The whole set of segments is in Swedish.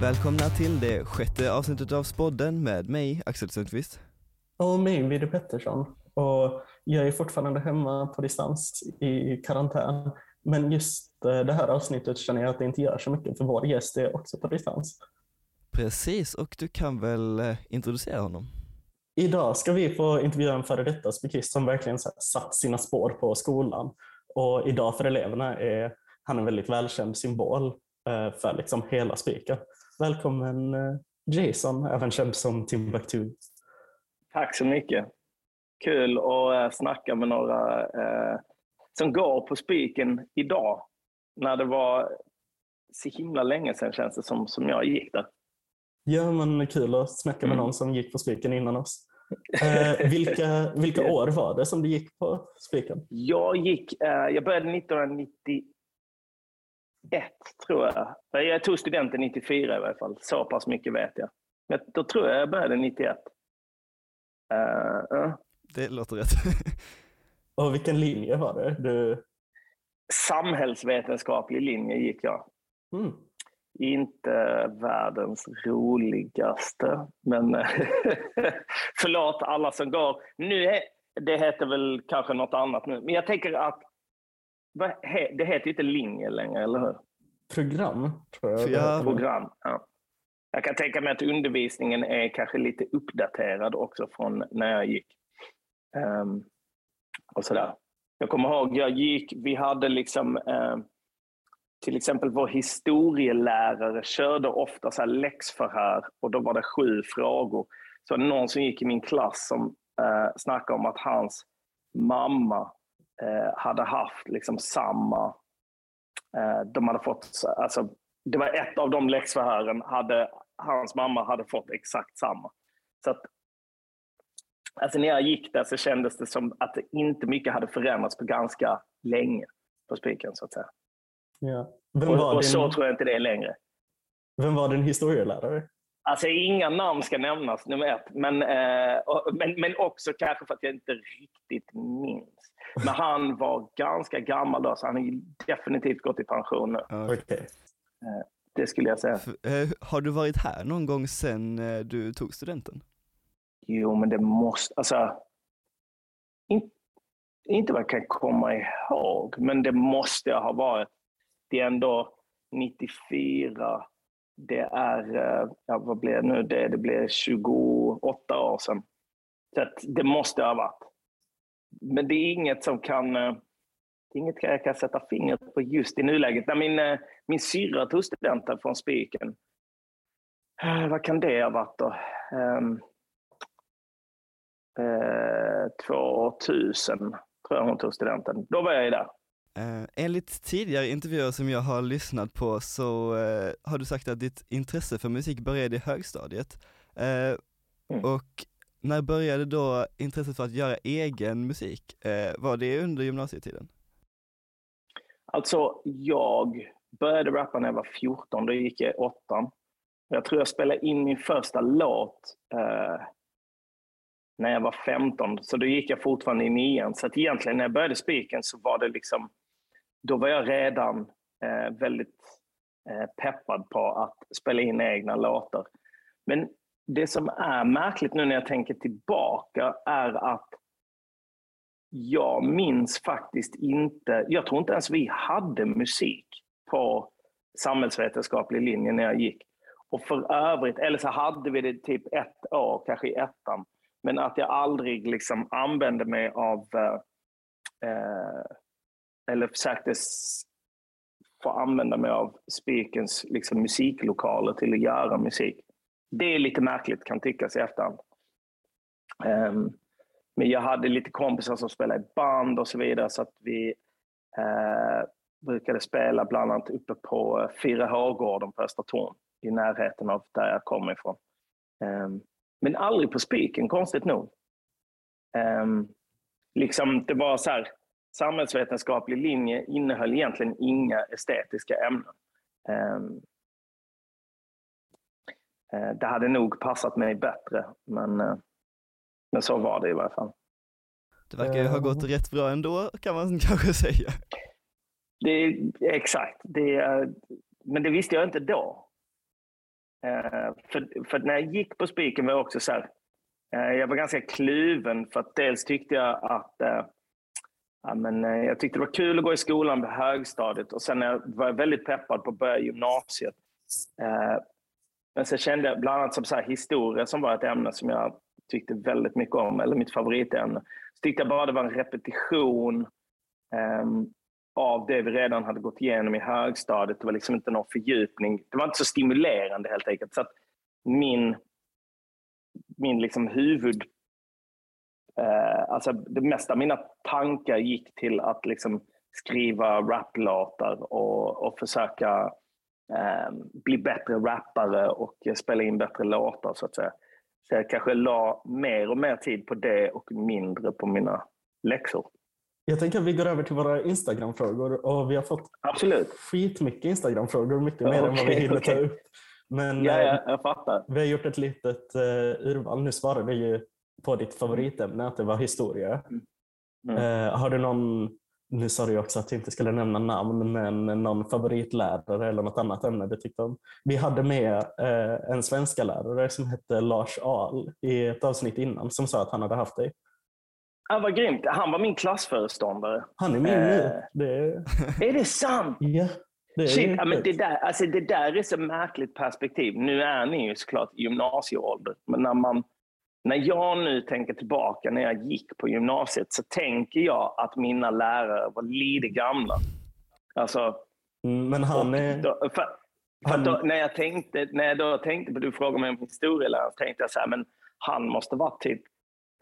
Välkomna till det sjätte avsnittet av Spodden med mig, Axel Sundqvist. Och mig, Vide Pettersson. Och jag är fortfarande hemma på distans i karantän. Men just eh, det här avsnittet känner jag att det inte gör så mycket för vår gäst är också på distans. Precis, och du kan väl eh, introducera honom? Idag ska vi få intervjua en före detta spikist som verkligen satt sina spår på skolan. Och idag för eleverna är han en väldigt välkänd symbol eh, för liksom hela spiken. Välkommen Jason, även känd som Timbuktu. Tack så mycket. Kul att snacka med några eh, som går på spiken idag. När det var så himla länge sedan känns det som, som jag gick där. Ja, men kul att snacka med mm. någon som gick på spiken innan oss. Eh, vilka, vilka år var det som du gick på spiken? Jag, gick, eh, jag började 1991 tror jag. Jag tog studenten 94 i varje fall. Så pass mycket vet jag. Men då tror jag jag började 91. Uh, uh. Det låter rätt. Och vilken linje var det? Du... Samhällsvetenskaplig linje gick jag. Mm. Inte världens roligaste, men förlåt alla som går. Nu det heter väl kanske något annat nu, men jag tänker att det heter inte linje längre, eller hur? Program, tror jag. Ja. Program, ja. Jag kan tänka mig att undervisningen är kanske lite uppdaterad också från när jag gick. Um, och sådär. Jag kommer ihåg, jag gick, vi hade liksom eh, till exempel vår historielärare körde ofta så här läxförhör och då var det sju frågor. Så någon som gick i min klass som eh, snackade om att hans mamma hade haft liksom samma, eh, de hade fått, alltså det var ett av de läxförhören, hade, hans mamma hade fått exakt samma. Så att Alltså när jag gick där så kändes det som att inte mycket hade förändrats på ganska länge på spiken så att säga. Ja. och, och så tror jag inte det är längre. Vem var din historielärare? Alltså inga namn ska nämnas, nummer ett. Men, eh, och, men, men också kanske för att jag inte riktigt minns. Men han var ganska gammal då, så han har definitivt gått i pension nu. Okay. Eh, det skulle jag säga. För, eh, har du varit här någon gång sedan eh, du tog studenten? Jo, men det måste, alltså, in, inte vad jag kan komma ihåg, men det måste ha varit. Det är ändå 94, det är, eh, ja, vad blir det nu, det, det blir 28 år sedan. Så det måste ha varit. Men det är inget som kan, eh, det är inget jag kan sätta fingret på just i nuläget. När min, eh, min syrra tog studenten från Spiken, vad kan det ha varit då? Ehm, um, 2000 tror jag hon tog studenten. Då var jag ju där. Uh, enligt tidigare intervjuer som jag har lyssnat på så uh, har du sagt att ditt intresse för musik började i högstadiet. Uh, mm. Och när började då intresset för att göra egen musik? var det under gymnasietiden? Alltså, jag började rappa när jag var 14, då gick jag i åttan. Jag tror jag spelade in min första låt när jag var 15, så då gick jag fortfarande i nian. Så att egentligen när jag började spiken så var det liksom, då var jag redan eh, väldigt eh, peppad på att spela in egna låtar. Men det som är märkligt nu när jag tänker tillbaka är att jag minns faktiskt inte, jag tror inte ens vi hade musik på samhällsvetenskaplig linje när jag gick. Och för övrigt, eller så hade vi det typ ett år, kanske i ettan. Men att jag aldrig liksom använde mig av, eh, eh eller försökte få använda mig av Spikens liksom, musiklokaler till att göra musik. Det är lite märkligt kan tyckas i efterhand. Um, men jag hade lite kompisar som spelade i band och så vidare så att vi uh, brukade spela bland annat uppe på eh, Fyra Hårgården på Östra Torn i närheten av där jag kommer ifrån. Um, men aldrig på spiken, konstigt nog. Um, liksom, det var så här, samhällsvetenskaplig linje innehöll egentligen inga estetiska ämnen. Um, uh, det hade nog passat mig bättre, men, uh, men så var det i varje fall. Det verkar ju ha gått rätt bra ändå, kan man kanske säga. Det, exakt, det, men det visste jag inte då. Eh, för, för när jag gick på Spiken var jag också så här, eh, jag var ganska kluven för att dels tyckte jag att eh, ja, men, eh, jag tyckte det var kul att gå i skolan på högstadiet och sen var jag väldigt peppad på att börja gymnasiet. Eh, men sen kände jag bland annat som så här, historia som var ett ämne som jag tyckte väldigt mycket om, eller mitt favoritämne. Så tyckte jag bara det var en repetition um, av det vi redan hade gått igenom i högstadiet. Det var liksom inte någon fördjupning. Det var inte så stimulerande helt enkelt. Så att min, min liksom huvud... Uh, alltså det mesta av mina tankar gick till att liksom skriva raplåtar och, och försöka um, bli bättre rappare och spela in bättre låtar så att säga. Så jag kanske la mer och mer tid på det och mindre på mina läxor. Jag tänker att vi går över till våra Instagram-frågor och vi har fått Absolut. skitmycket Instagram-frågor, mycket mer okay, än vad vi hinner okay. ta upp. Men ja, ja, jag fattar. vi har gjort ett litet uh, urval. Nu svarade ju på ditt favoritämne att det var historia. Mm. Mm. Uh, har du någon nu sa du också att du inte skulle nämna namn, men någon favoritlärare eller något annat ämne du tyckte om. Vi hade med eh, en svenska lärare som hette Lars Ahl i ett avsnitt innan som sa att han hade haft dig. Ja, vad grymt. Han var min klassföreståndare. Han är min eh, nu. Det... Är det sant? Ja. Det, Shit, ja, men det, där, alltså det där är så märkligt perspektiv. Nu är ni ju såklart i gymnasieålder, men när man när jag nu tänker tillbaka när jag gick på gymnasiet så tänker jag att mina lärare var lite gamla. Alltså, mm, men han är... Då, för, för han... Då, när, jag tänkte, när jag då tänkte på, du frågade mig om historielärare, så tänkte jag så här, men han måste vara typ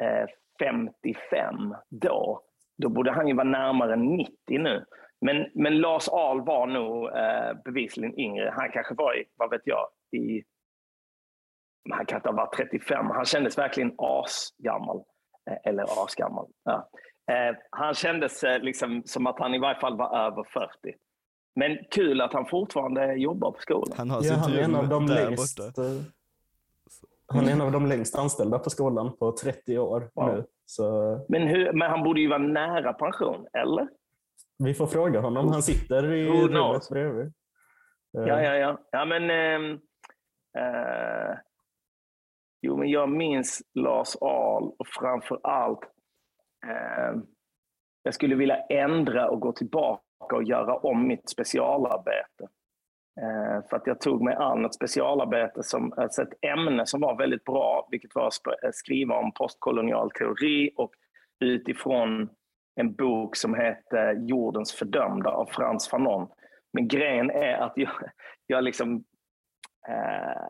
eh, 55 då. Då borde han ju vara närmare 90 nu. Men, men Lars Ahl var nog eh, bevisligen yngre. Han kanske var i, vad vet jag, i han kan inte ha varit 35. Han kändes verkligen asgammal. Eh, eller asgammal. Ja. Eh, han kändes eh, liksom som att han i varje fall var över 40. Men kul att han fortfarande jobbar på skolan. Han har ja, han är en av de längst, Han är en av de längst anställda på skolan på 30 år wow. nu. Så... Men, hur, men han borde ju vara nära pension, eller? Vi får fråga honom. Han sitter i rummet bredvid. Ja, ja, ja. ja men, äh, äh, Jo, men jag minns Lars Ahl och framför allt eh, jag skulle vilja ändra och gå tillbaka och göra om mitt specialarbete. Eh, för att jag tog mig an ett specialarbete, som, alltså ett ämne som var väldigt bra, vilket var att eh, skriva om postkolonial teori och utifrån en bok som heter Jordens fördömda av Frans Fanon. Men grejen är att jag, jag liksom eh,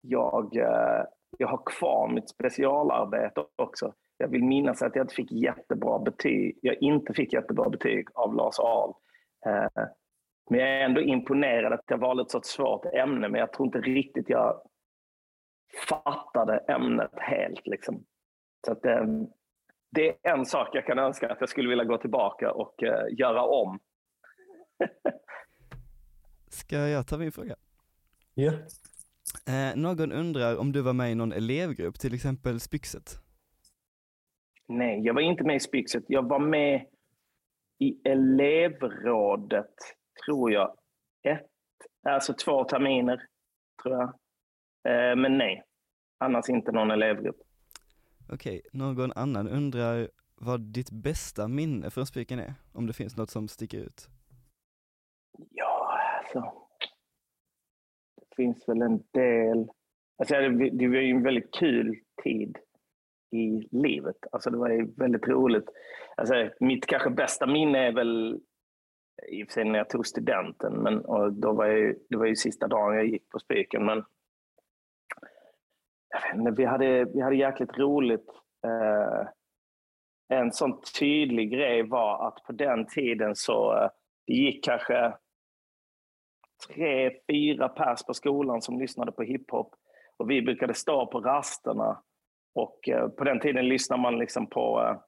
jag eh, jag har kvar mitt specialarbete också. Jag vill minnas att jag inte fick jättebra betyg. Jag inte fick jättebra betyg av Lars Ahl. Eh, men jag är ändå imponerad att jag valde ett så svårt ämne, men jag tror inte riktigt jag fattade ämnet helt. Liksom. Så att, eh, det är en sak jag kan önska, att jag skulle vilja gå tillbaka och uh, göra om. Ska jag ta min fråga? Ja. Yeah. Eh, någon undrar om du var med i någon elevgrupp, till exempel Spyxet? Nej, jag var inte med i Spyxet. Jag var med i elevrådet, tror jag. Ett, alltså två terminer, tror jag. Eh, men nej, annars inte någon elevgrupp. Okej, någon annan undrar vad ditt bästa minne från Spiken är? Om det finns något som sticker ut? Ja, alltså finns väl en del... Alltså det, det var ju en väldigt kul tid i livet. Alltså det var ju väldigt roligt. Alltså mitt kanske bästa minne är väl i och för sig när jag tog studenten, men och då var jag, det var ju sista dagen jag gick på Spiken. Men jag vet inte, vi, hade, vi hade jäkligt roligt. Eh, en sån tydlig grej var att på den tiden så eh, det gick kanske tre, fyra pers på skolan som lyssnade på hiphop. Och vi brukade stå på rasterna. Och eh, på den tiden lyssnade man liksom på eh,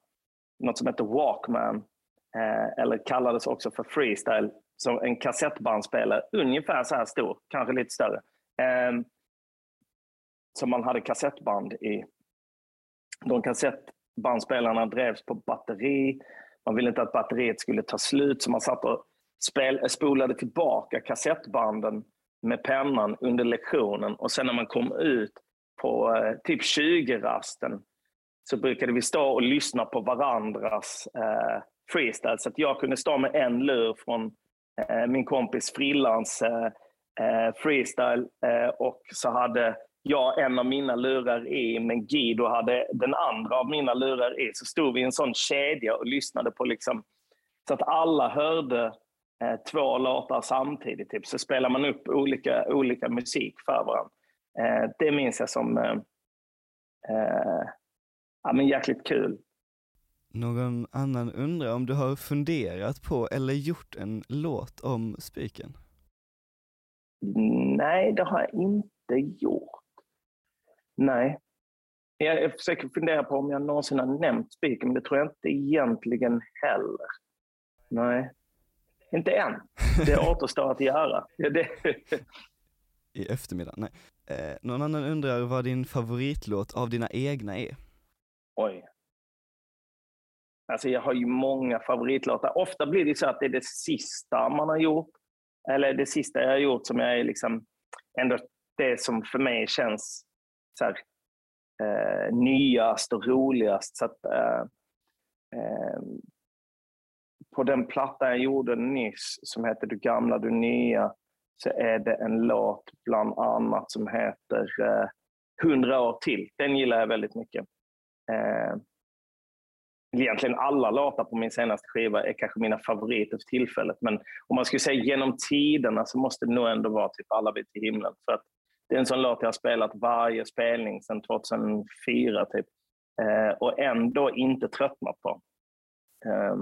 något som hette Walkman. Eh, eller kallades också för freestyle. Som en kassettbandspelare, ungefär så här stor, kanske lite större. Eh, som man hade kassettband i. De kassettbandspelarna drevs på batteri. Man ville inte att batteriet skulle ta slut, så man satt och spel, eh, spolade tillbaka kassettbanden med pennan under lektionen och sen när man kom ut på eh, typ 20-rasten så brukade vi stå och lyssna på varandras eh, freestyle. Så att jag kunde stå med en lur från eh, min kompis Frillans eh, eh, freestyle eh, och så hade jag en av mina lurar i, men Guido hade den andra av mina lurar i. Så stod vi i en sån kedja och lyssnade på liksom, så att alla hörde eh, två låtar samtidigt. Typ. Så spelar man upp olika, olika musik för varandra. Eh, det minns jag som eh, eh ja, men jäkligt kul. Någon annan undrar om du har funderat på eller gjort en låt om Spiken? Nej, det har jag inte gjort. Nej. Jag, jag försöker fundera på om jag någonsin har nämnt Spiken, men det tror jag inte egentligen heller. Nej. Inte än. Det återstår att göra. Det... I eftermiddag? Nej. Eh, någon annan undrar vad din favoritlåt av dina egna är? Oj. Alltså jag har ju många favoritlåtar. Ofta blir det så att det är det sista man har gjort. Eller det sista jag har gjort som jag är liksom ändå det som för mig känns så här, eh, nyast och roligast. Så att, eh, eh, på den platta jag gjorde nyss som heter Du gamla, du nya så är det en låt bland annat som heter eh, år till. Den gillar jag väldigt mycket. Eh, egentligen alla låtar på min senaste skiva är kanske mina favoriter för tillfället. Men om man skulle säga genom tiderna så måste det nog ändå vara typ Alla vi till himlen. För att det är en sån låt jag har spelat varje spelning sedan 2004 typ. Eh, och ändå inte tröttnat på. Eh,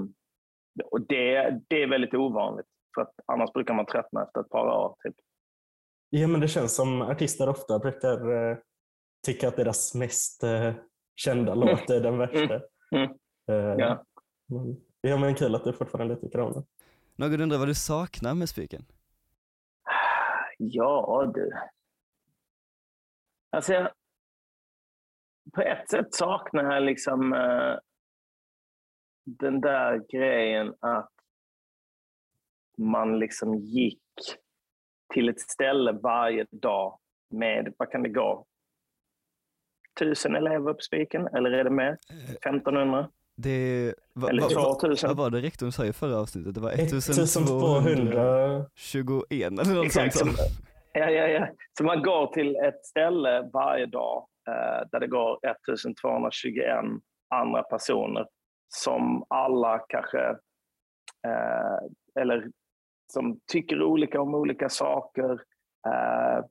och det, det är väldigt ovanligt. För att annars brukar man tröttna efter ett par år. Typ. Ja, men det känns som artister ofta brukar eh, tycka att deras mest eh, kända mm. låt är den värsta. Mm. Mm. Ja. ja, men kul att du fortfarande tycker om den. Någon undrar vad du saknar med Spiken? Ja du. Alltså, jag, på ett sätt saknar jag liksom uh, den där grejen att man liksom gick till ett ställe varje dag med, vad kan det gå, tusen elever på Spiken, eller är det mer? 1500? Eh, det, va, eller 2000? Vad var det rektorn sa i förra avsnittet? Det var 1221 eller något Exakt, sånt. Ja, ja, ja. Så man går till ett ställe varje dag eh, där det går 1221 andra personer som alla kanske, eh, eller som tycker olika om olika saker, eh,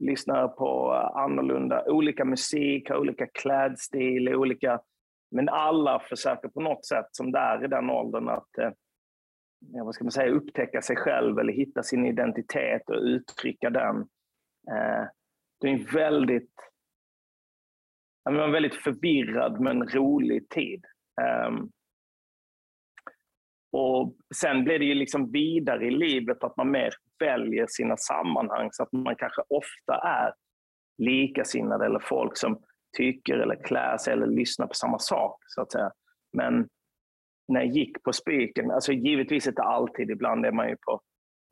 lyssnar på annorlunda, olika musik, har olika klädstil, olika... Men alla försöker på något sätt, som där i den åldern, att eh, vad ska man säga, upptäcka sig själv eller hitta sin identitet och uttrycka den. Eh, det är en väldigt, en väldigt förvirrad men rolig tid. Um, och Sen blir det ju liksom vidare i livet att man mer väljer sina sammanhang så att man kanske ofta är likasinnade eller folk som tycker eller klär sig eller lyssnar på samma sak. så att säga. Men när jag gick på Spiken, alltså givetvis inte alltid, ibland är man ju på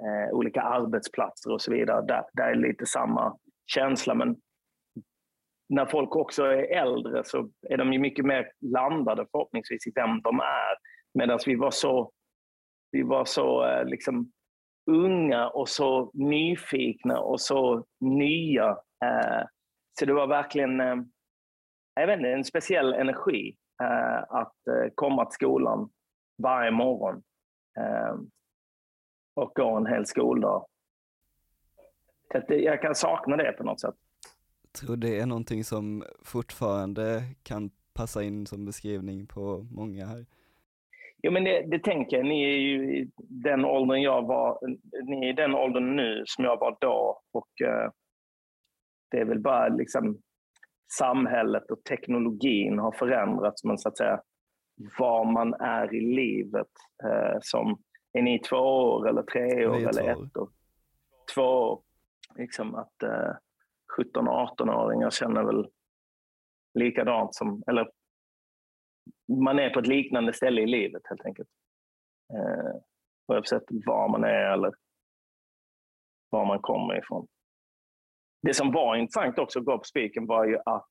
eh, olika arbetsplatser och så vidare. Där, där är lite samma känsla. Men när folk också är äldre så är de ju mycket mer landade förhoppningsvis i vem de är. Medan vi var så, vi var så eh, liksom, unga och så nyfikna och så nya. Eh, så det var verkligen eh, jag vet inte, en speciell energi att komma till skolan varje morgon och gå en hel skoldag. Så jag kan sakna det på något sätt. Tror det är någonting som fortfarande kan passa in som beskrivning på många här. Jo, men det, det tänker jag. Ni är ju i den åldern jag var, ni är i den åldern nu som jag var då. Och eh, det är väl bara liksom samhället och teknologin har förändrats, men så att säga var man är i livet. Eh, som, är ni två år eller tre år eller ett år? Två år. Liksom att eh, 17-18-åringar känner väl likadant som, eller man är på ett liknande ställe i livet helt enkelt. Eh, oavsett var man är eller var man kommer ifrån. Det som var intressant också att gå på Spiken var ju att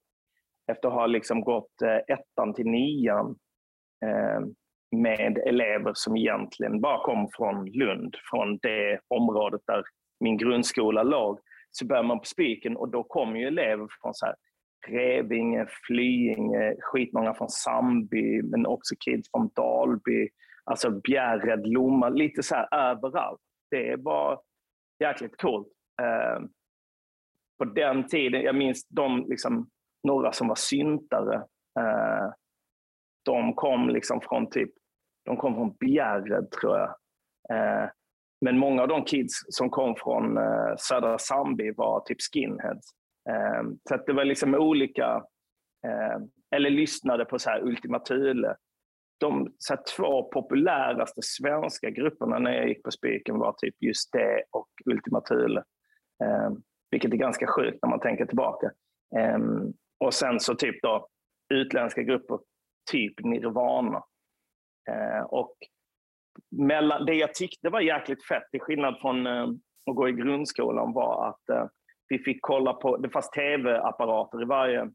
efter att ha liksom gått eh, ettan till nian eh, med elever som egentligen bara kom från Lund, från det området där min grundskola låg, så börjar man på Spiken och då kommer ju elever från så här Revinge, Flyinge, skitmånga från Sandby men också kids från Dalby, alltså Bjärred, Lomma, lite så här överallt. Det var jäkligt coolt. Eh, på den tiden, jag minns de, liksom, några som var syntare, eh, de kom liksom från typ, de kom från Bjärred tror jag. Eh, men många av de kids som kom från eh, Södra Zambia var typ skinheads. Eh, så det var liksom olika, eh, eller lyssnade på så här Ultima Thule. De så här, två populäraste svenska grupperna när jag gick på Spiken var typ just det och Ultima Thule. Eh, vilket är ganska sjukt när man tänker tillbaka. Eh, och sen så typ då utländska grupper, typ Nirvana. Eh, och mellan, det jag tyckte var jäkligt fett, till skillnad från eh, att gå i grundskolan, var att eh, vi fick kolla på, det fanns tv-apparater i varje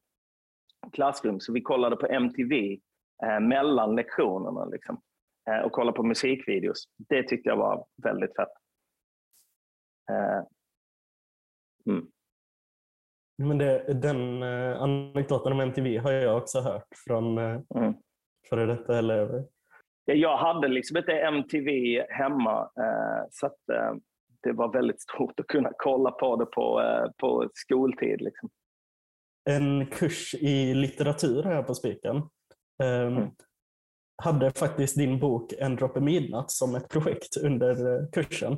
klassrum, så vi kollade på MTV eh, mellan lektionerna liksom, och kollade på musikvideos. Det tyckte jag var väldigt fett. Mm. Men det, den anekdoten om MTV har jag också hört från mm. före detta elever jag hade liksom inte MTV hemma, eh, så att, eh, det var väldigt stort att kunna kolla på det på, eh, på skoltid. Liksom. En kurs i litteratur här på Spiken ehm, mm. hade faktiskt din bok En droppe midnatt som ett projekt under kursen.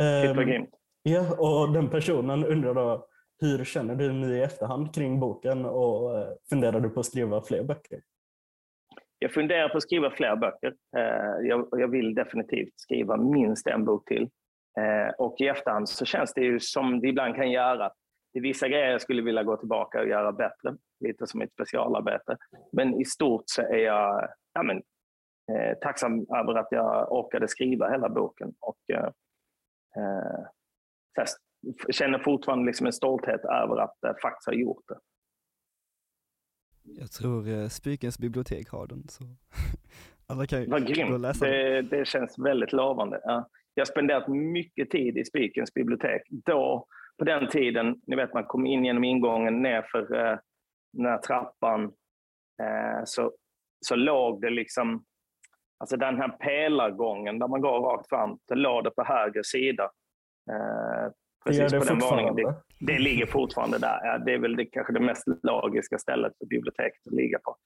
Um, ja, och den personen undrar då hur känner du nu i efterhand kring boken och funderar du på att skriva fler böcker? Jag funderar på att skriva fler böcker. Eh, jag, vill definitivt skriva minst en bok till. Eh, och i efterhand så känns det ju som det ibland kan göra. Det är vissa grejer jag skulle vilja gå tillbaka och göra bättre, lite som ett specialarbete. Men i stort så är jag ja, men, eh, tacksam över att jag orkade skriva hela boken. Och, eh, eh känner fortfarande liksom en stolthet över att jag faktiskt ha gjort det. Jag tror eh, Spikens bibliotek har den, så alla kan Vad grymt. läsa det, det känns väldigt lovande. Ja. Jag har spenderat mycket tid i Spikens bibliotek. Då, på den tiden, ni vet man kom in genom ingången nerför eh, den här trappan, eh, så, så låg det liksom, alltså den här pelargången där man går rakt fram, det låg det på höger sida. Eh, Precis det på den våningen. Det, det, ligger fortfarande där. Det är väl det, kanske det mest logiska stället för biblioteket att ligga på.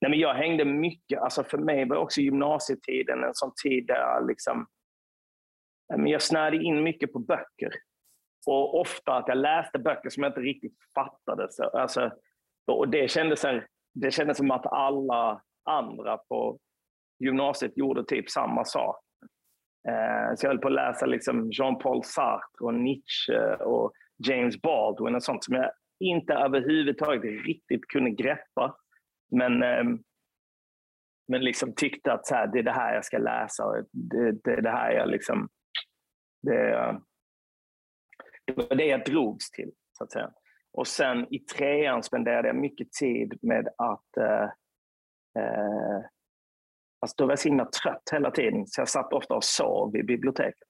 Nej, men jag hängde mycket, alltså för mig var också gymnasietiden en sån tid där jag, liksom, jag snärde in mycket på böcker. Och ofta att jag läste böcker som jag inte riktigt fattade. Så, alltså, och det, kändes, det kändes som att alla andra på gymnasiet gjorde typ samma sak. Eh, så jag höll på att läsa liksom Jean-Paul Sartre och Nietzsche eh, och James Baldwin och sånt som jag inte överhuvudtaget riktigt kunde greppa. Men, ehm, men liksom tyckte att så här, det är det här jag ska läsa och det, det är det här jag liksom... Det, det var det jag drogs till, så att säga. Och sen i trean spenderade jag mycket tid med att eh, eh Alltså då var jag så himla trött hela tiden, så jag satt ofta och sov i biblioteket.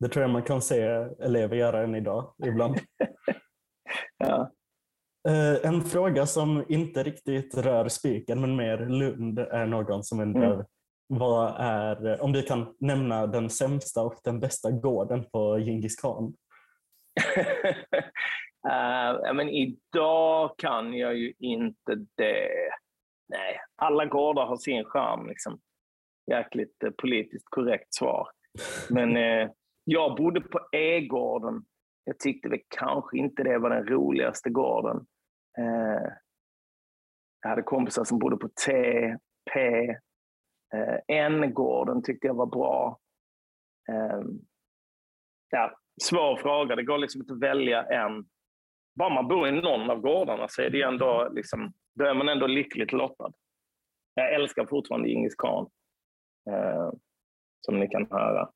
Det tror jag man kan se elever göra än idag, ibland. ja. Eh, en fråga som inte riktigt rör Spiken, men mer Lund, är någon som undrar mm. vad är, om du kan nämna den sämsta och den bästa gården på Djingis khan? uh, men idag kan jag ju inte det. Nej, alla gårdar har sin charm. Liksom. Jäkligt eh, politiskt korrekt svar. Men eh, jag bodde på E-gården. Jag tyckte väl kanske inte det var den roligaste gården. Eh, jag hade kompisar som bodde på T, P. Eh, N-gården tyckte jag var bra. Eh, ja, svår fråga. Det går liksom inte att välja en. Bara man bor i någon av gårdarna så är det ändå liksom, då är man ändå lyckligt lottad. Jag älskar fortfarande Djingis khan, eh, som ni kan höra.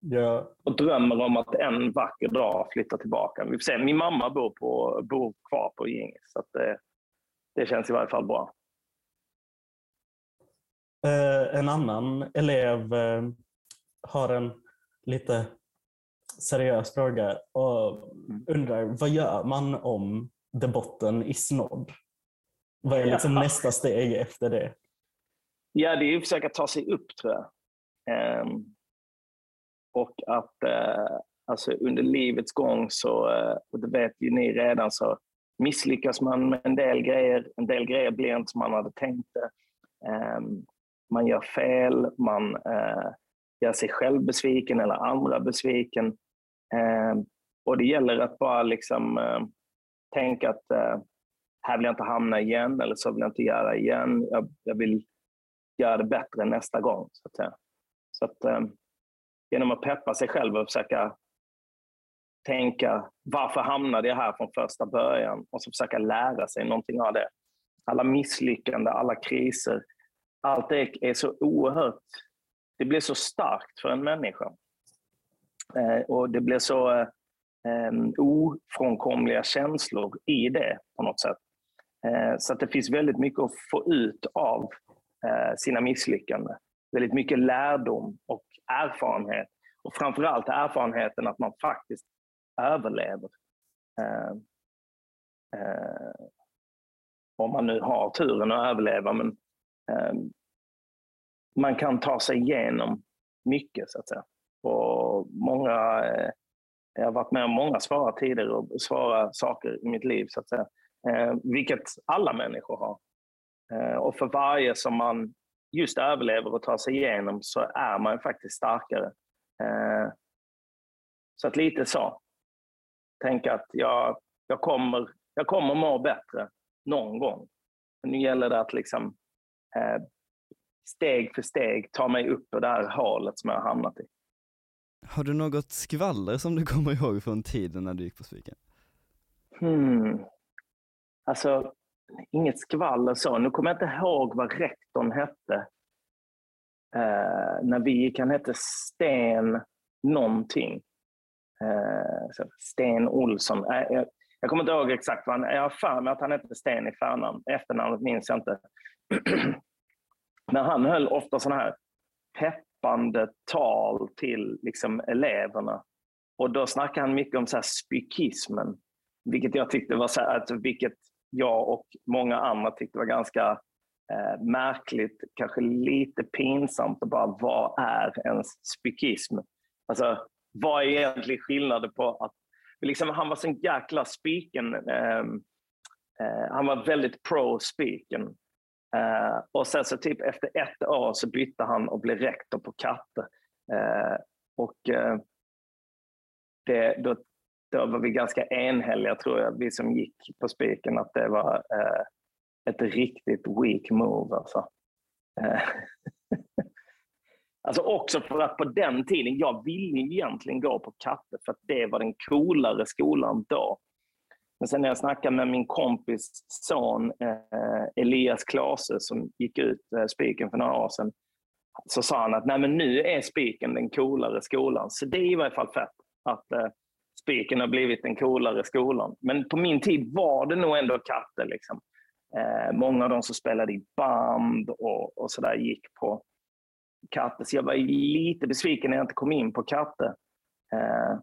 Ja. Och drömmer om att en vacker dag flytta tillbaka. Vi får se. Min mamma bor, på, bor kvar på Gingis, så det, det känns i varje fall bra. Eh, en annan elev eh, har en lite seriös fråga och undrar vad gör man om debotten är snodd? Vad är liksom Ja. nästa steg efter det? Ja, det är att försöka ta sig upp tror jag. Ehm, och att eh, alltså under livets gång så, eh, och det vet ju ni redan, så misslyckas man med en del grejer. En del grejer blir inte som man hade tänkt det. Ehm, man gör fel, man eh, gör sig själv besviken eller andra besviken. Ehm, och det gäller att bara liksom tänka att här vill jag inte hamna igen eller så vill jag inte göra igen. Jag, jag vill göra det bättre nästa gång. Så att, säga. så att eh, genom att peppa sig själv och försöka tänka varför hamnade jag här från första början och så försöka lära sig någonting av det. Alla misslyckanden, alla kriser, allt det är så oerhört, det blir så starkt för en människa. Eh, och det blir så eh, eh ofrånkomliga känslor i det på något sätt. Eh, så att det finns väldigt mycket att få ut av eh, sina misslyckanden. Väldigt mycket lärdom och erfarenhet. Och framförallt erfarenheten att man faktiskt överlever. Eh, om man nu har turen att överleva. Men man kan ta sig igenom mycket så att säga. Och många, jag har varit med om många svåra tider och svåra saker i mitt liv så att säga. Eh, vilket alla människor har. Eh, och för varje som man just överlever och tar sig igenom så är man faktiskt starkare. Eh, så att lite så. Tänk att jag, jag, kommer, jag kommer må bättre någon gång. Men nu gäller det att liksom, eh, steg för steg ta mig upp ur det här hålet som jag har hamnat i. Har du något skvaller som du kommer ihåg från tiden när du gick på Spiken? Hmm. Alltså, inget skvaller så. Nu kommer jag inte ihåg vad rektorn hette. Eh, när vi gick, han hette Sten någonting. Eh, så Sten Olsson. Eh, jag, jag kommer inte ihåg exakt vad han... Jag har för mig att han hette Sten i förnamn. Efternamnet minns jag inte. Men han höll ofta sådana här peppande tal till liksom, eleverna. Och då snackade han mycket om så här spykismen. Vilket jag tyckte var så här, att vilket jag och många andra tyckte var ganska eh, märkligt, kanske lite pinsamt att bara vad är ens spikism? Alltså, vad är egentligen skillnaden på att liksom, han var sån jäkla spiken. Eh, eh, han var väldigt pro-spiken. Eh, och sen så typ efter ett år så bytte han och blev rektor på Katte. Eh, och eh, det, då, då var vi ganska enhälliga tror jag, vi som gick på spiken, att det var eh, ett riktigt weak move. Alltså. Eh, alltså också för att på den tiden, jag ville egentligen gå på Katte för att det var den coolare skolan då. Men sen när jag snackade med min kompis son eh, Elias Klase som gick ut eh, spiken för några år sedan så sa han att Nej, men nu är spiken den coolare skolan. Så det är i varje fall fett att eh, spiken har blivit den coolare skolan. Men på min tid var det nog ändå Katte. Liksom. Eh, många av de som spelade i band och, och sådär gick på Katte. Så jag var lite besviken när jag inte kom in på Katte. Eh,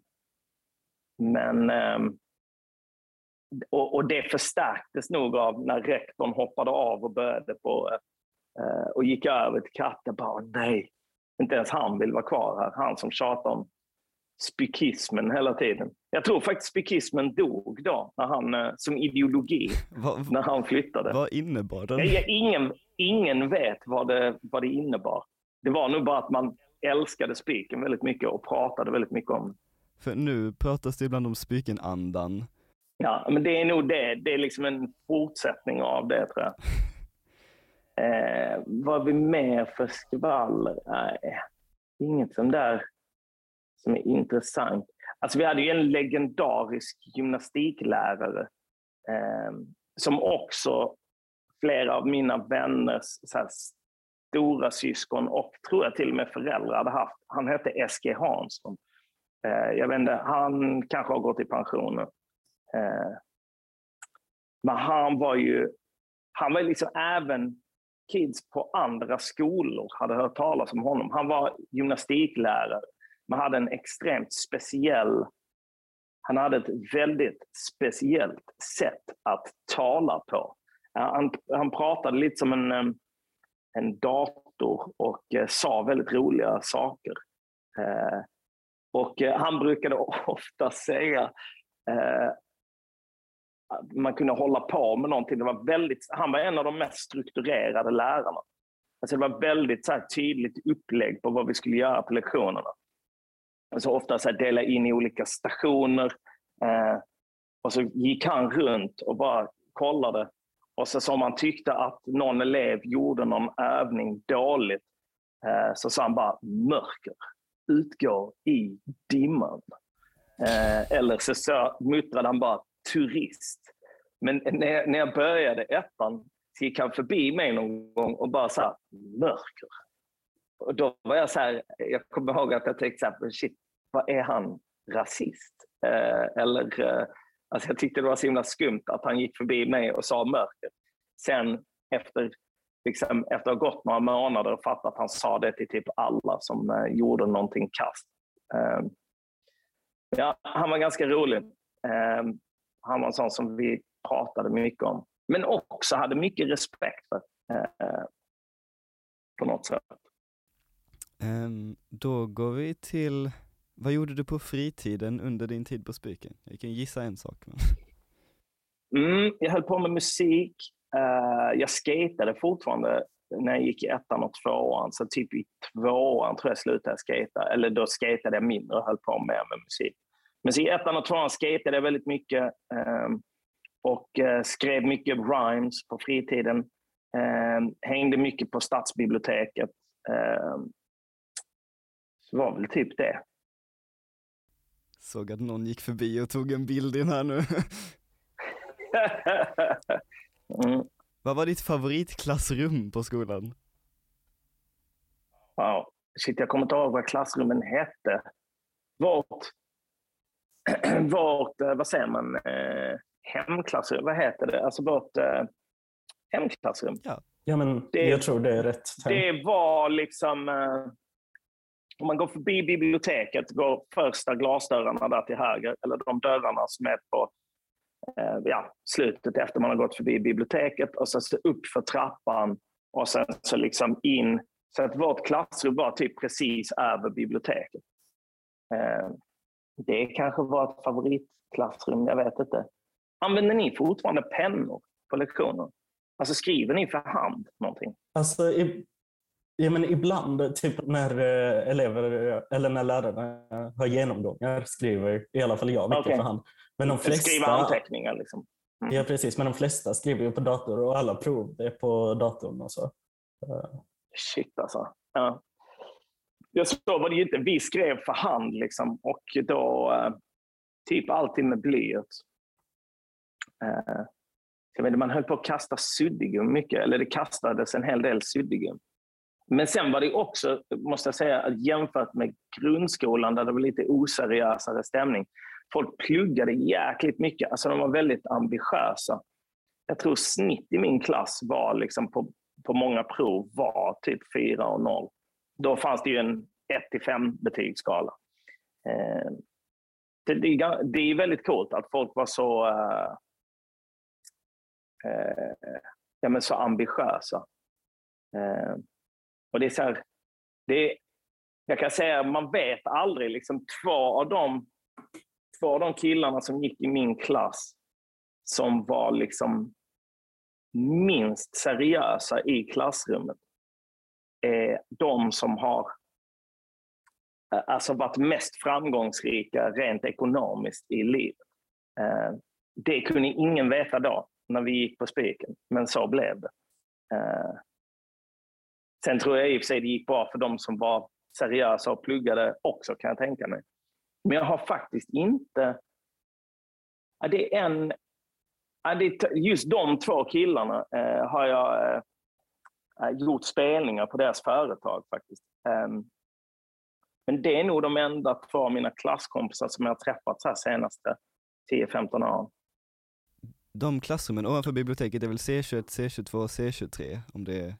men eh, och, och, det förstärktes nog av när rektorn hoppade av och började på eh, och gick över till katten. Bara, nej, inte ens han vill vara kvar här. Han som tjatar om spykismen hela tiden. Jag tror faktiskt spykismen dog då, när han, eh, som ideologi, när han flyttade. Vad innebar den? Ingen, ingen vet vad det, vad det innebar. Det var nog bara att man älskade spiken väldigt mycket och pratade väldigt mycket om För nu pratas det ibland om spikenandan. Ja, men det är nog det. Det är liksom en fortsättning av det tror jag. Eh, vad vi mer för skvaller? Nej, inget som där som är intressant. Alltså vi hade ju en legendarisk gymnastiklärare eh, som också flera av mina vänners så här, stora syskon och tror jag till och med föräldrar hade haft. Han hette S.G. Hansson. Eh, jag vet inte, han kanske har gått i pension nu. Eh, men han var ju, han var liksom även kids på andra skolor hade hört talas om honom. Han var gymnastiklärare, men hade en extremt speciell han hade ett väldigt speciellt sätt att tala på. Han, han pratade lite som en, en dator och eh, sa väldigt roliga saker. Eh, och eh, han brukade ofta säga att man kunde hålla på med någonting. Det var väldigt, han var en av de mest strukturerade lärarna. Alltså det var väldigt så tydligt upplägg på vad vi skulle göra på lektionerna. Alltså ofta så dela in i olika stationer. Eh, och så gick han runt och bara kollade. Och så som han tyckte att någon elev gjorde någon övning dåligt eh, så sa han bara mörker utgår i dimman. Eh, eller så, så muttrade han bara turist. Men när, när jag började ettan så gick han förbi mig någon gång och bara sa mörker. Och då var jag så här, jag kommer ihåg att jag tänkte så här, shit, vad är han rasist? Eh, eller, eh, alltså jag tyckte det var så himla skumt att han gick förbi mig och sa mörker. Sen efter, liksom, efter att ha gått några månader och fattat att han sa det till typ alla som eh, gjorde någonting kast. Eh, ja, han var ganska rolig. Eh, han var en sån som vi pratade mycket om. Men också hade mycket respekt för. Eh, på något sätt. Um, då går vi till, vad gjorde du på fritiden under din tid på Spiken? Jag kan gissa en sak. Men... Mm, jag höll på med musik. Uh, jag skatade fortfarande när jag gick i ettan och tvåan. Så typ i tvåan tror jag slutade skata. Eller då skatade jag mindre och höll på mer med musik. Men så i ettan och tvåan skatade jag väldigt mycket. Um, och uh, skrev mycket rhymes på fritiden. Um, hängde mycket på stadsbiblioteket. Um, det var väl typ det. Såg att någon gick förbi och tog en bild in här nu. mm. Vad var ditt favoritklassrum på skolan? Wow. Shit, jag kommer inte ihåg vad klassrummen hette. Vårt, vårt eh, vad säger man, eh, hemklassrum, vad heter det? Alltså vårt eh, hemklassrum. Ja, ja men det, jag tror det är rätt. Det var liksom, eh, om man går förbi biblioteket, går första glasdörrarna där till höger, eller de dörrarna som är på eh, ja, slutet efter man har gått förbi biblioteket och så upp för trappan och sen så liksom in. Så att vårt klassrum var typ precis över biblioteket. Eh, det kanske var ett favoritklassrum, jag vet inte. Använder ni fortfarande pennor på lektioner? Alltså skriver ni för hand någonting? Alltså, Ja, men ibland, typ när eh, elever eller när lärare har genomgångar skriver i alla fall jag mycket okay. för hand. Men de flesta, Skriva anteckningar liksom. Mm. Ja precis, men de flesta skriver ju på dator och alla prov är på datorn och så. Shit alltså. Ja. Jag så var det ju inte, vi skrev för hand liksom och då eh, typ alltid med blyerts. Uh, jag vet, man höll på att kasta suddgum mycket, eller det kastades en hel del suddgum. Men sen var det också, måste jag säga, jämfört med grundskolan där det var lite oseriösare stämning. Folk pluggade jäkligt mycket, alltså de var väldigt ambitiösa. Jag tror snitt i min klass var liksom på, på många prov var typ 4 och 0. Då fanns det ju en 1 5 betygsskala. Eh, det, det, det, är väldigt coolt att folk var så, eh, eh, ja, men så ambitiösa. Eh, och det är så här, det är, jag kan säga man vet aldrig. Liksom, två, av de, två av de killarna som gick i min klass som var liksom minst seriösa i klassrummet är de som har eh, alltså varit mest framgångsrika rent ekonomiskt i livet. Eh, det kunde ingen veta då när vi gick på spiken, men så blev det. Eh, Sen tror jag i och för sig det gick bra för de som var seriösa och pluggade också kan jag tänka mig. Men jag har faktiskt inte... Ja, det är en... Ja, det är just de två killarna eh, har jag... Eh, eh gjort spelningar på deras företag faktiskt. Um, men det är nog de enda två av mina klasskompisar som jag har träffat så här senaste 10-15 åren. De klassrummen ovanför biblioteket är väl C21, C22, C23 om det är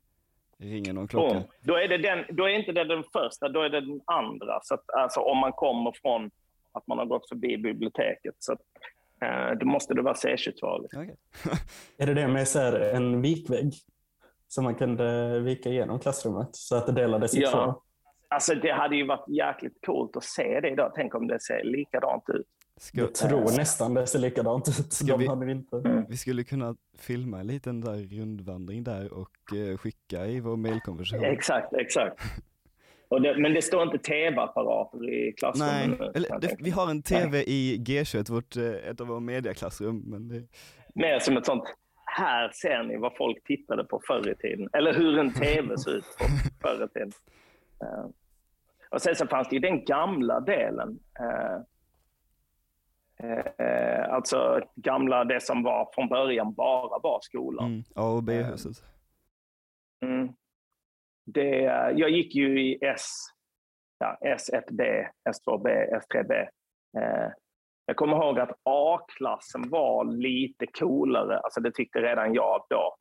ringer någon klocka? Oh, då, är det den, då är inte det den första, då är det den andra. Så att, alltså, om man kommer från att man har gått förbi biblioteket. Så att, eh, då måste det vara C22. Liksom. Okay. är det det med så här, en vikvägg som man kunde vika igenom klassrummet så att det delades i ja. två? Alltså det hade ju varit jäkligt coolt att se det idag. Tänk om det ser likadant ut. Ska, jag tror äh, nästan det ser likadant ut. Ska vi, vi, inte. Vi skulle kunna filma en liten där rundvandring där och uh, skicka i vår mailkonversation. Exakt, exakt. Det, men det står inte tv-apparater i klassrummet Nej, eller, det, vi har en tv Nej. i G21, vårt, eh, ett av våra mediaklassrum. Men det... Mer som ett sånt, här ser ni vad folk tittade på förr i tiden. Eller hur en tv ser ut förr i tiden. Uh, och sen så fanns det ju den gamla delen. Uh, alltså gamla, det som var från början bara var skolan. Mm, A och B-huset. Mm. Det, jag gick ju i S, ja, S1B, S2B, S3B. Jag kommer ihåg att A-klassen var lite coolare, alltså det tyckte redan jag då.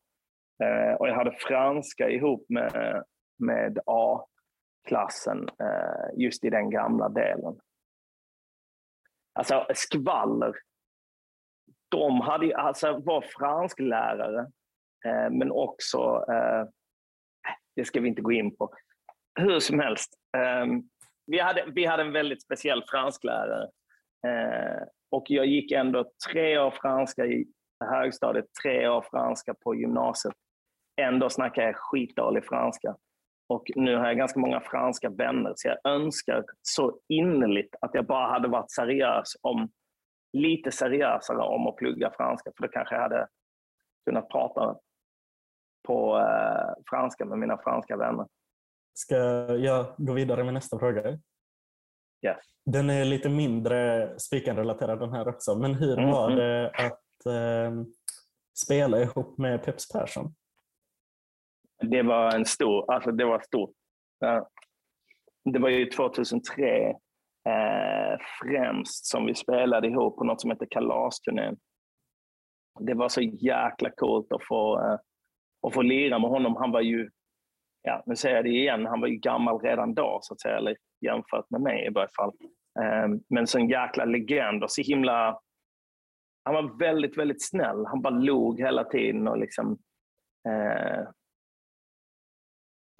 och jag hade franska ihop med, med A klassen eh, just i den gamla delen. Alltså skvaller. De hade, alltså, var fransklärare, eh, men också, eh, det ska vi inte gå in på. Hur som helst, ehm, vi, hade, vi hade en väldigt speciell fransklärare. Eh, och jag gick ändå tre år franska i högstadiet, tre år franska på gymnasiet. Ändå snackade jag skitdålig franska. Och nu har jag ganska många franska vänner, så jag önskar så innerligt att jag bara hade varit seriös om, lite seriösare om att plugga franska, för då kanske jag hade kunnat prata på eh, franska med mina franska vänner. Ska jag gå vidare med nästa fråga? Yes. Den är lite mindre spikenrelaterad den här också, men hur mm, var mm. det att eh, spela ihop med Peps Persson? Det var en stor, alltså det var stort. Det var ju 2003 eh, främst som vi spelade ihop på något som heter Kalasturnén. Det var så jäkla coolt att få, eh, att få lira med honom. Han var ju, ja, nu säger jag det igen, han var ju gammal redan då, så att säga, eller jämfört med mig i varje fall. Eh, men så en jäkla legend och så himla... Han var väldigt, väldigt snäll. Han bara log hela tiden och liksom... Eh,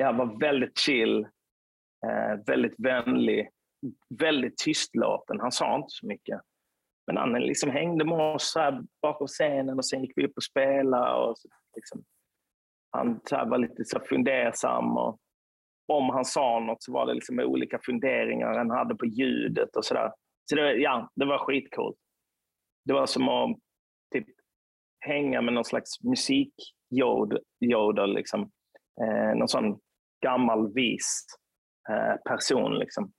Ja, var väldigt chill, eh, väldigt vänlig, väldigt tystlåten. Han sa inte så mycket. Men han liksom hängde med oss här bakom scenen och sen gick vi upp och spelade. Och så, liksom, han så var lite så fundersam. Och om han sa något så var det liksom olika funderingar han hade på ljudet och sådär. Så det, ja, det var skitcoolt. Det var som att typ, hänga med någon slags musikjodel. Liksom. Eh, någon sån gammal vis eh, person. Liksom.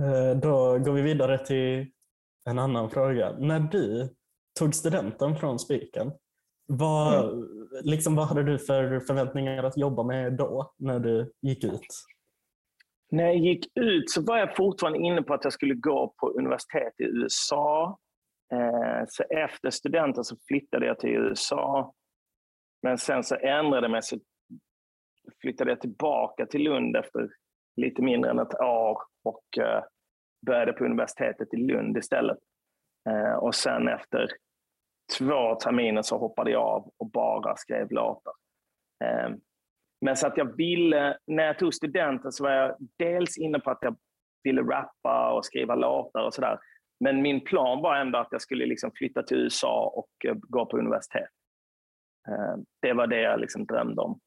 Eh, då går vi vidare till en annan fråga. När du tog studenten från Spiken, vad, mm. liksom, vad hade du för förväntningar att jobba med då, när du gick ut? När jag gick ut så var jag fortfarande inne på att jag skulle gå på universitet i USA. Eh, så efter studenten så flyttade jag till USA men sen så ändrade det mig så flyttade jag tillbaka till Lund efter lite mindre än ett år och eh, började på universitetet i Lund istället. Eh, och sen efter två terminer så hoppade jag av och bara skrev låtar. Eh, men så att jag ville, när jag tog studenten så var jag dels inne på att jag ville rappa och skriva låtar och sådär. Men min plan var ändå att jag skulle liksom flytta till USA och gå på universitet. Eh, det var det jag liksom drömde om.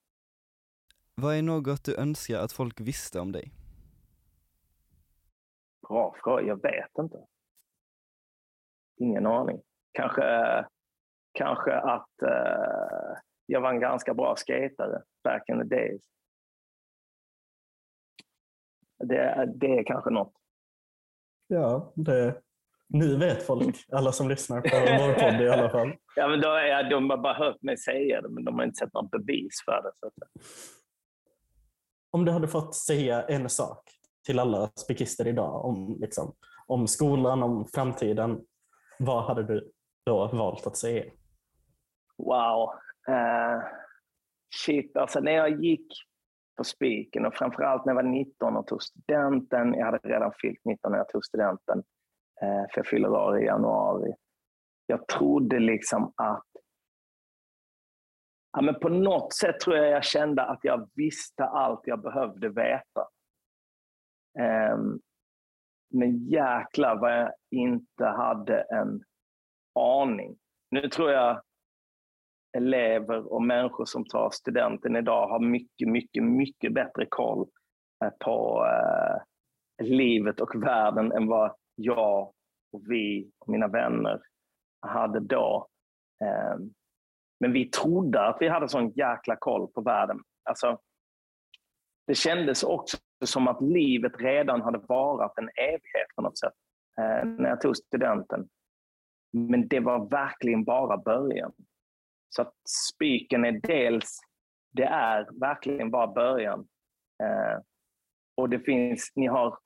Vad är något du önskar att folk visste om dig? Bra fråga, jag vet inte. Ingen aning. Kanske, kanske att uh, jag var en ganska bra skatare back in the days. Det, det är kanske något. Ja, det, Nu vet folk, alla som lyssnar på vår podd i alla fall. Ja, men då är, de har bara hört mig säga det, men de har inte sett något bevis för det. Så att... Om du hade fått säga en sak till alla spikister idag om, liksom, om skolan, om framtiden, vad hade du då valt att säga? Wow. Uh, shit, alltså när jag gick på Spiken och framförallt när jag var 19 och tog studenten, jag hade redan fyllt 19 när jag tog studenten, Eh, för jag fyller år i januari. Jag trodde liksom att ja, men på något sätt tror jag jag kände att jag visste allt jag behövde veta. Ehm, men jäklar vad jag inte hade en aning. Nu tror jag elever och människor som tar studenten idag har mycket, mycket, mycket bättre koll eh, på eh, livet och världen än vad jag och vi och mina vänner hade då. Eh, men vi trodde att vi hade sån jäkla koll på världen. Alltså, det kändes också som att livet redan hade varat en evighet på något sätt eh, när jag tog studenten. Men det var verkligen bara början. Så att spiken är dels, det är verkligen bara början. Eh, och det finns, ni har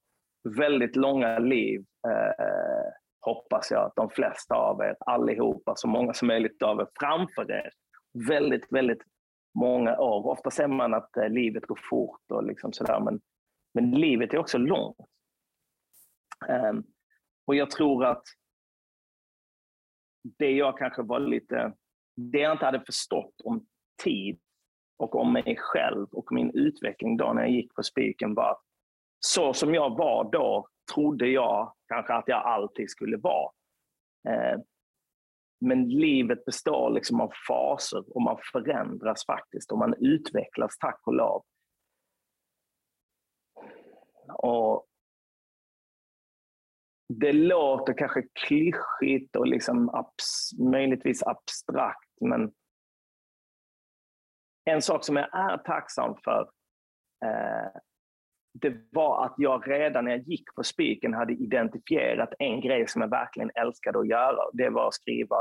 väldigt långa liv, eh, hoppas jag att de flesta av er, allihopa, så många som möjligt av er framför er. Väldigt, väldigt många år. Ofta säger man att eh, livet går fort och liksom sådär, men, men livet är också långt. Eh, och jag tror att det jag kanske var lite, det jag inte hade förstått om tid och om mig själv och min utveckling då när jag gick på spiken var att så som jag var då trodde jag kanske att jag alltid skulle vara. Eh, men livet består liksom av faser och man förändras faktiskt och man utvecklas tack och lov. Och det låter kanske klyschigt och liksom abs möjligtvis abstrakt, men en sak som jag är tacksam för eh, det var att jag redan när jag gick på Spiken hade identifierat en grej som jag verkligen älskade att göra. Det var att skriva,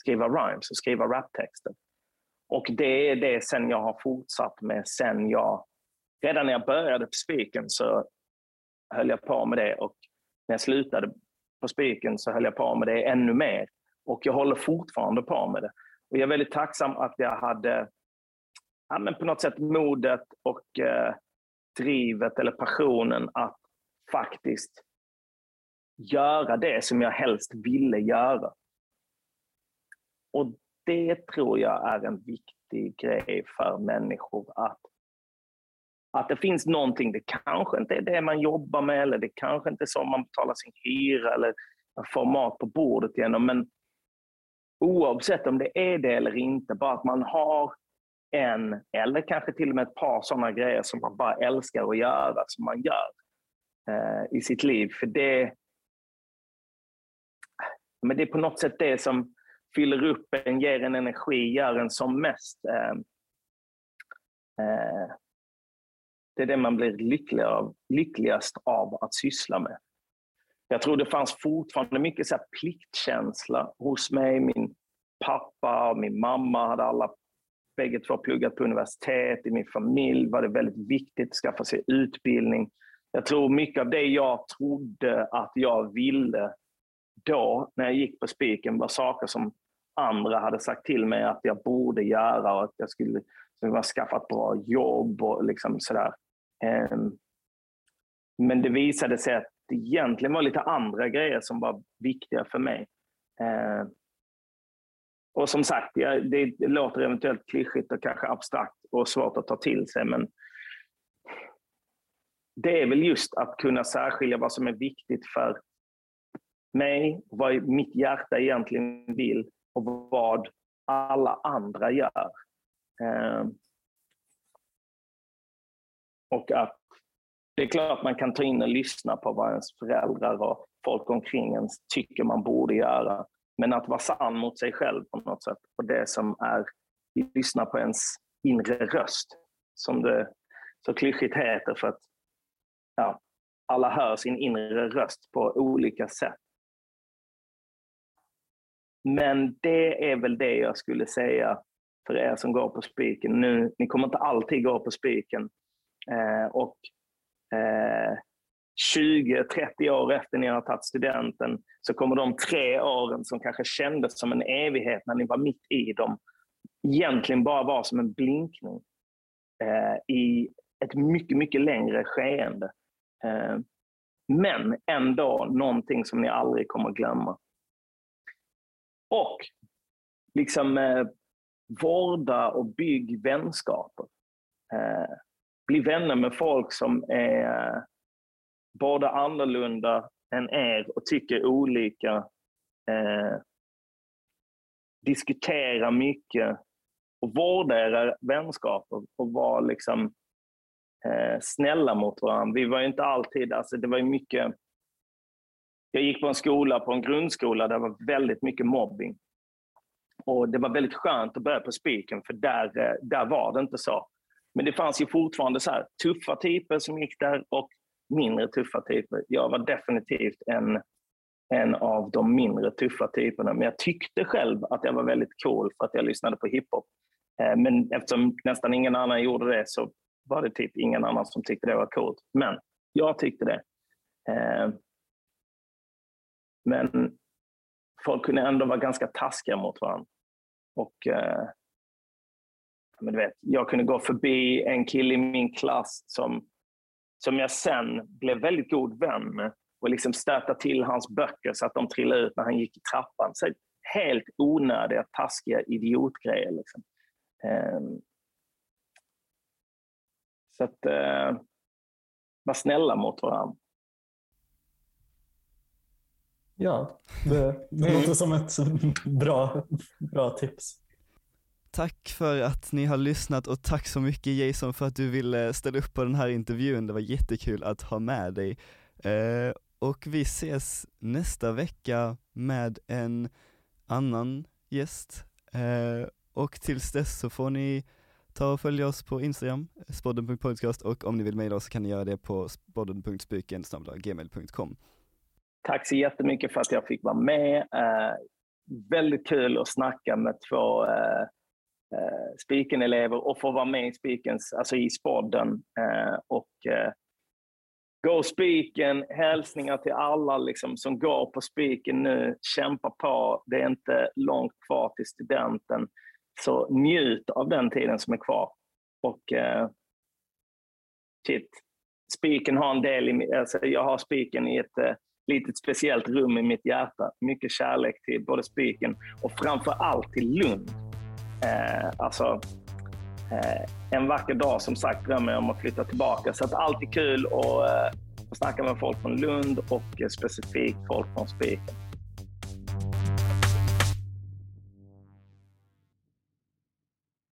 skriva rhymes och skriva raptexter. Och det är det sen jag har fortsatt med sen jag... Redan när jag började på Spiken så höll jag på med det och när jag slutade på Spiken så höll jag på med det ännu mer. Och jag håller fortfarande på med det. Och jag är väldigt tacksam att jag hade ja, men på något sätt modet och eh, drivet eller passionen att faktiskt göra det som jag helst ville göra. Och det tror jag är en viktig grej för människor att att det finns någonting, det kanske inte är det man jobbar med eller det kanske inte är så man betalar sin hyra eller får mat på bordet genom, Men oavsett om det är det eller inte, bara att man har en, eller kanske till och med ett par sådana grejer som man bara älskar att göra, som man gör eh, i sitt liv. För det, men det är på något sätt det som fyller upp en, ger en energi, gör en som mest eh, eh, det är det man blir lycklig av, lyckligast av att syssla med. Jag tror det fanns fortfarande mycket så pliktkänsla hos mig. Min pappa och min mamma hade alla bägge två pluggat på universitet. I min familj var det väldigt viktigt att skaffa sig utbildning. Jag tror mycket av det jag trodde att jag ville då, när jag gick på Spiken, var saker som andra hade sagt till mig att jag borde göra och att jag skulle, skulle skaffa ett bra jobb och liksom sådär. Ehm, men det visade sig att det egentligen var lite andra grejer som var viktiga för mig. Ehm, och som sagt, det låter eventuellt klyschigt och kanske abstrakt och svårt att ta till sig, men det är väl just att kunna särskilja vad som är viktigt för mig, vad mitt hjärta egentligen vill och vad alla andra gör. Ehm, och att det är klart man kan ta in och lyssna på vad ens föräldrar och folk omkring ens tycker man borde göra. Men att vara sann mot sig själv på något sätt. Och det som är, lyssna på ens inre röst. Som det så klyschigt heter för att ja, alla hör sin inre röst på olika sätt. men det är väl det jag skulle säga för er som går på spiken nu. Ni kommer inte alltid gå på spiken. Eh, och eh, 20-30 år efter ni har tagit studenten så kommer de tre åren som kanske kändes som en evighet när ni var mitt i dem egentligen bara vara som en blinkning eh, i ett mycket, mycket längre skeende. Eh, men ändå någonting som ni aldrig kommer glömma. Och liksom eh, vårda och bygg vänskaper. Eh, bli vänner med folk som är både annorlunda än er och tycker olika. Eh, diskutera mycket och vårda era vänskaper och vara liksom, eh, snälla mot varandra. Vi var inte alltid, alltså det var mycket jag gick på en skola, på en grundskola, där det var väldigt mycket mobbing. Och Det var väldigt skönt att börja på Spiken, för där, eh, där var det inte så. Men det fanns ju fortfarande så här, tuffa typer som gick där och mindre tuffa typer. Jag var definitivt en, en av de mindre tuffa typerna, men jag tyckte själv att jag var väldigt cool för att jag lyssnade på hiphop. Eh, men eftersom nästan ingen annan gjorde det så var det typ ingen annan som tyckte det var coolt. Men jag tyckte det. Eh, men folk kunde ändå vara ganska taskiga mot varandra. Och, eh, men du vet, jag kunde gå förbi en kille i min klass som, som jag sen blev väldigt god vän med och liksom stöta till hans böcker så att de trillade ut när han gick i trappan. Så helt onödiga, taskiga idiotgrejer. Liksom. Eh, så att, eh, var snälla mot varandra. Ja, det, det låter som ett bra, bra tips. Tack för att ni har lyssnat och tack så mycket Jason för att du ville ställa upp på den här intervjun. Det var jättekul att ha med dig. Eh, och vi ses nästa vecka med en annan gäst. Eh, och tills dess så får ni ta och följa oss på Instagram, spodden.podcast och om ni vill mejla oss så kan ni göra det på spodden.spyken gmail.com. Tack så jättemycket för att jag fick vara med. Eh, väldigt kul att snacka med två eh, eh, Spiken-elever och få vara med i Spikens, alltså i spodden. Eh, och eh, Go Spiken, hälsningar till alla liksom, som går på Spiken nu. Kämpa på, det är inte långt kvar till studenten. Så njut av den tiden som är kvar. Och eh, shit, Spiken har en del i, alltså jag har Spiken i ett eh, litet speciellt rum i mitt hjärta. Mycket kärlek till både Spiken och framför allt till Lund. Eh, alltså, eh, en vacker dag som sagt drömmer jag om att flytta tillbaka. Så att alltid kul att, eh, att snacka med folk från Lund och eh, specifikt folk från Spiken.